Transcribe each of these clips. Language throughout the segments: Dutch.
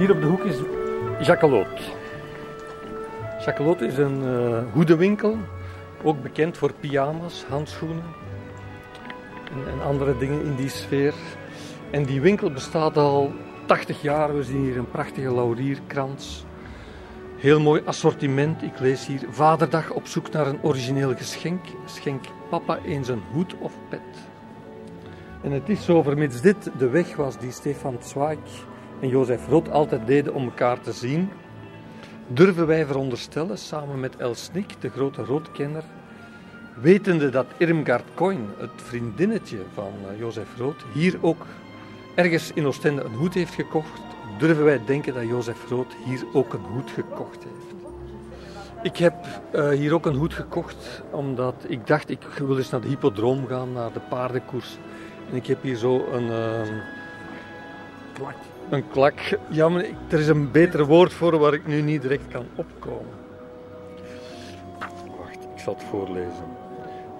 Hier op de hoek is Jacquelot. Jacquelot is een uh, hoedenwinkel, ook bekend voor pyjama's, handschoenen en, en, andere dingen in die sfeer. En die winkel bestaat al 80 jaar. We zien hier een prachtige laurierkrans. Heel mooi assortiment. Ik lees hier Vaderdag op zoek naar een origineel geschenk. Schenk papa eens een hoed of pet. En het is zo, vermits dit de weg was die Stefan Zweig en Jozef Roth altijd deden om elkaar te zien, durven wij veronderstellen, samen met El Snik, de grote roodkenner, wetende dat Irmgard Coin, het vriendinnetje van eh, Jozef Roth, hier ook ergens in Oostende een hoed heeft gekocht, durven wij denken dat Jozef Roth hier ook een hoed gekocht heeft. Ik heb uh, hier ook een hoed gekocht omdat ik dacht ik wil eens naar de hippodroom gaan, naar de paardenkoers. En ik heb hier zo een... Uh, klak. Een klak. Ja, maar er is een beter woord voor waar ik nu niet direct kan opkomen. Wacht, ik zal het voorlezen.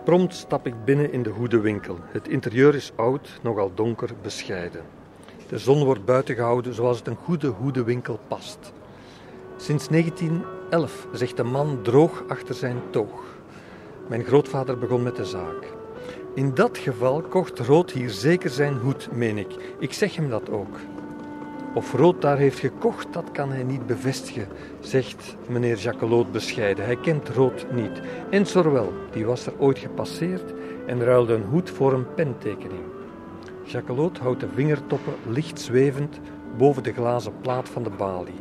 Prompt stap ik binnen in de hoedenwinkel. Het interieur is oud, nogal donker, bescheiden. De zon wordt buiten gehouden zoals het een goede hoedenwinkel past. Sinds 1911 zegt de man droog achter zijn toog. Mijn grootvader begon met de zaak. In dat geval kocht Rood hier zeker zijn hoed, meen ik. Ik zeg hem dat ook. Of Rood daar heeft gekocht, dat kan hij niet bevestigen, zegt meneer Jacquelot bescheiden. Hij kent Rood niet. En Sorwel, die was er ooit gepasseerd en ruilde een hoed voor een pentekening. Jacquelot houdt de vingertoppen licht zwevend boven de glazen plaat van de balie.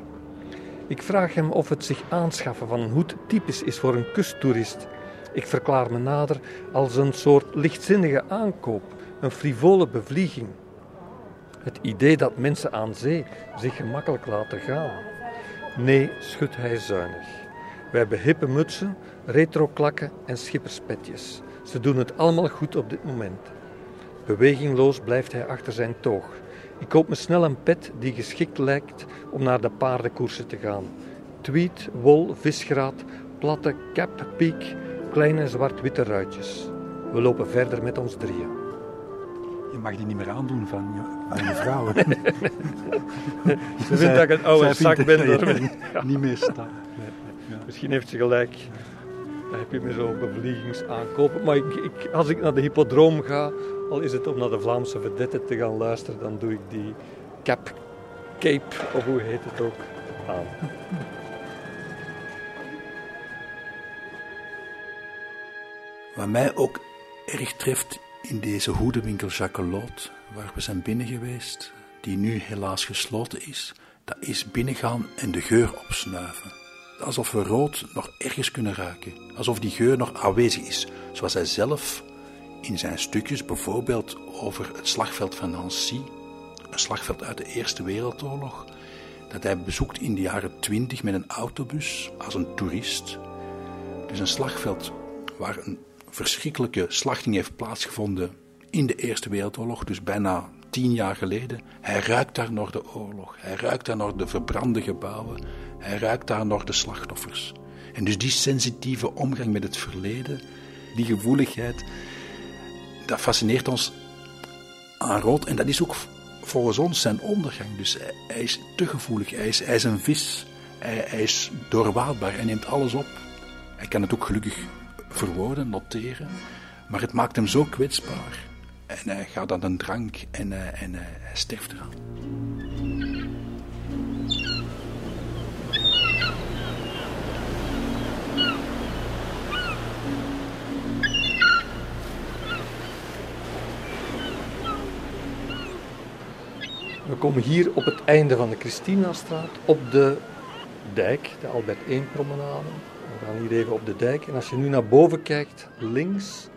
Ik vraag hem of het zich aanschaffen van een hoed typisch is voor een kusttoerist. Ik verklaar me nader als een soort lichtzinnige aankoop, een frivole bevlieging. Het idee dat mensen aan zee zich gemakkelijk laten gaan. Nee, schudt hij zuinig. Wij hebben hippe mutsen, retroklakken en schipperspetjes. Ze doen het allemaal goed op dit moment. Bewegingloos blijft hij achter zijn toog. Ik koop me snel een pet die geschikt lijkt om naar de paardenkoersen te gaan. Tweed, wol, visgraat, platte cap, piek, kleine zwart-witte ruitjes. We lopen verder met ons drieën. Je mag die niet meer aandoen van je, van je vrouw. ze vindt dat ik een oude zak ben. Ja. Niet meer staan. Ja. Misschien heeft ze gelijk. Dan heb je me zo bevliegingsaankopen. Maar ik, als ik naar de hippodroom ga, al is het om naar de Vlaamse vedette te gaan luisteren, dan doe ik die cap, cape, of hoe heet het ook, aan. Wat mij ook erg treft in deze hoedenwinkel Jacquelot, waar we zijn binnen geweest, die nu helaas gesloten is, dat is binnengaan en de geur opsnuiven. Alsof we rood nog ergens kunnen ruiken, alsof die geur nog aanwezig is, zoals hij zelf in zijn stukjes, bijvoorbeeld over het slagveld van Nancy, een slagveld uit de Eerste Wereldoorlog, dat hij bezoekt in de jaren twintig met een autobus als een toerist. Dus een slagveld waar een verschrikkelijke slachting heeft plaatsgevonden in de Eerste Wereldoorlog, dus bijna tien jaar geleden. Hij ruikt daar nog de oorlog, hij ruikt daar nog de verbrande gebouwen, hij ruikt daar nog de slachtoffers. En dus die sensitieve omgang met het verleden, die gevoeligheid, dat fascineert ons aan rood. En dat is ook volgens ons zijn ondergang. Dus hij is te gevoelig, hij is, een vis, hij, hij is doorwaadbaar, hij neemt alles op. Hij kan het ook gelukkig verwoorden, noteren. Maar het maakt hem zo kwetsbaar. En hij gaat aan een drank en, uh, en hij sterft eraan. We komen hier op het einde van de Christinastraat op de dijk, de Albert 1 promenade. We gaan hier even op de dijk. En als je nu naar boven kijkt, links,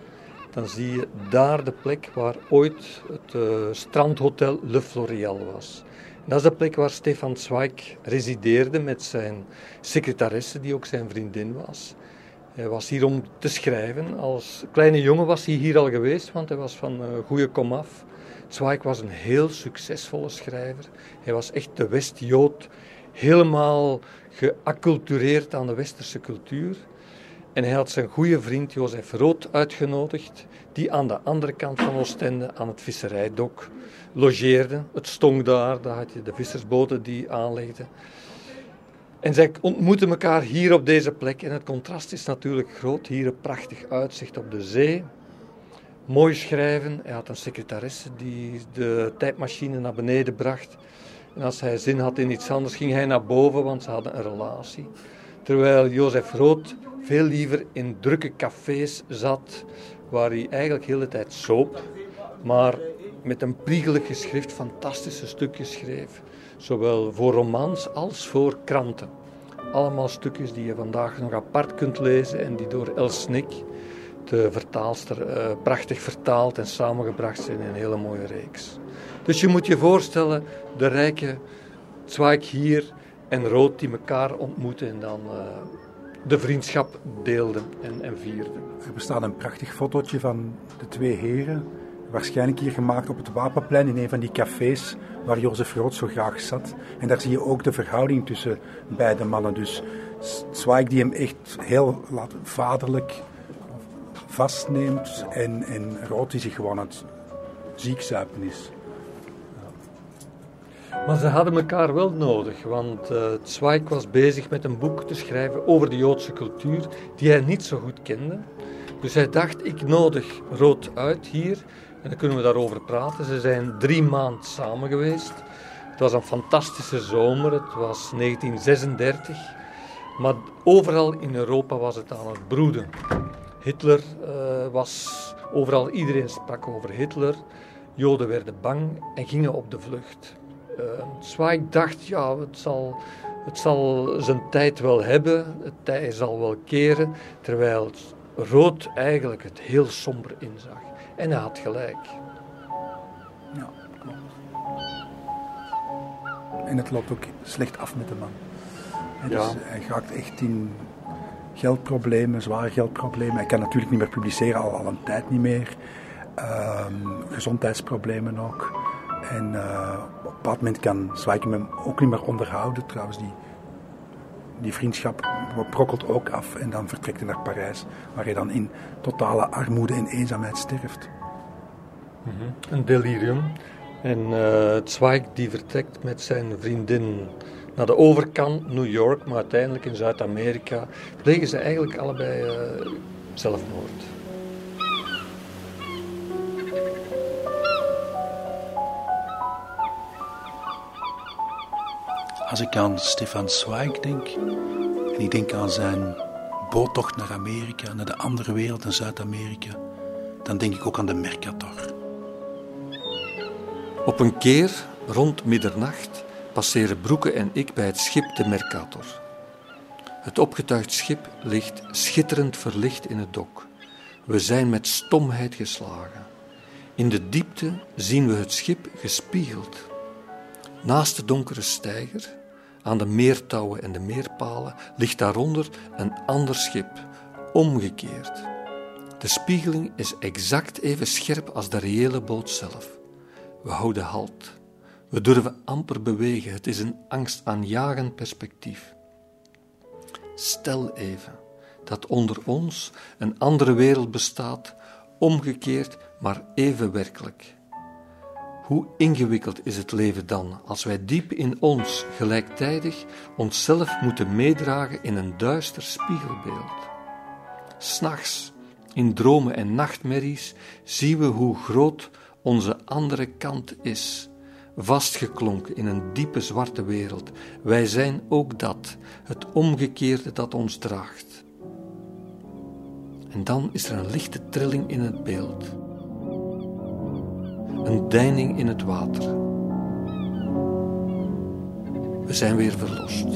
dan zie je daar de plek waar ooit het uh, strandhotel Le Florial was. Dat is de plek waar Stefan Zweig resideerde met zijn secretaresse, die ook zijn vriendin was. Hij was hier om te schrijven. Als kleine jongen was hij hier al geweest, want hij was van uh, goede komaf. Zweig was een heel succesvolle schrijver. Hij was echt de West-Jood, helemaal geaccultureerd aan de westerse cultuur. En hij had zijn goede vriend Jozef Rood uitgenodigd, die aan de andere kant van Oostende, aan het visserijdok, logeerde. Het stonk daar, daar had je de vissersboten die aanlegden. En zij ontmoeten elkaar hier op deze plek. En het contrast is natuurlijk groot. Hier een prachtig uitzicht op de zee. Mooi schrijven. Hij had een secretaresse die de tijdmachine naar beneden bracht. En als hij zin had in iets anders, ging hij naar boven, want ze hadden een relatie. Terwijl Jozef Rood veel liever in drukke cafés zat, waar hij eigenlijk de hele tijd soop, maar met een priegelig geschrift fantastische stukjes schreef. Zowel voor romans als voor kranten. Allemaal stukjes die je vandaag nog apart kunt lezen en die door Els Snik, de vertaalster, uh, prachtig vertaald en samengebracht zijn in een hele mooie reeks. Dus je moet je voorstellen, de rijke Zweig hier en Rood die elkaar ontmoeten en dan uh, de vriendschap deelden en, en vierden. Er bestaat een prachtig fotootje van de twee heren waarschijnlijk hier gemaakt op het Wapenplein in een van die cafés waar Jozef Rood zo graag zat. En daar zie je ook de verhouding tussen beide mannen. Dus Zweig die hem echt heel vaderlijk vastneemt en, en Rood die zich gewoon aan het ziekzuipen is. Maar ze hadden elkaar wel nodig, want uh, Zweig was bezig met een boek te schrijven over de Joodse cultuur, die hij niet zo goed kende. Dus hij dacht, ik nodig Rood uit hier en dan kunnen we daarover praten. Ze zijn drie maanden samen geweest. Het was een fantastische zomer, het was 1936. Maar overal in Europa was het aan het broeden. Hitler uh, was overal, iedereen sprak over Hitler. Joden werden bang en gingen op de vlucht. Uh, Zweig dacht, ja, het zal, het zal zijn tijd wel hebben, het tij zal wel keren, terwijl Rood eigenlijk het heel somber inzag. En hij had gelijk. Ja, klopt. En het loopt ook slecht af met de man. Dus ja. hij gaat echt in geldproblemen, zware geldproblemen. Hij kan natuurlijk niet meer publiceren, al, al een tijd niet meer. Um, gezondheidsproblemen ook. En uh, op een bepaald moment kan Zwijken hem ook niet meer onderhouden. Trouwens, die, die vriendschap brokkelt ook af en dan vertrekt hij naar Parijs, waar hij dan in totale armoede en eenzaamheid sterft. Mm Een delirium. En uh, Zweig die vertrekt met zijn vriendin naar de overkant, New York, maar uiteindelijk in Zuid-Amerika plegen ze eigenlijk allebei uh, zelfmoord. Als ik aan Stefan Zweig denk, en ik denk aan zijn boottocht naar Amerika, naar de andere wereld, naar Zuid-Amerika, dan denk ik ook aan de Mercator. Op een keer, rond middernacht, passeren Broeke en ik bij het schip de Mercator. Het opgetuigd schip ligt schitterend verlicht in het dok. We zijn met stomheid geslagen. In de diepte zien we het schip gespiegeld. Naast de donkere steiger, aan de meertouwen en de meerpalen, ligt daaronder een ander schip, omgekeerd. De spiegeling is exact even scherp als de reële boot zelf. We houden halt. We durven amper bewegen. Het is een angstaanjagend perspectief. Stel even dat onder ons een andere wereld bestaat, omgekeerd, maar even werkelijk. Hoe ingewikkeld is het leven dan als wij diep in ons gelijktijdig onszelf moeten meedragen in een duister spiegelbeeld? S'nachts, in dromen en nachtmerries, zien we hoe groot onze andere kant is, vastgeklonken in een diepe zwarte wereld. Wij zijn ook dat, het omgekeerde dat ons draagt. En dan is er een lichte trilling in het beeld. Een deining in het water. We zijn weer verlost.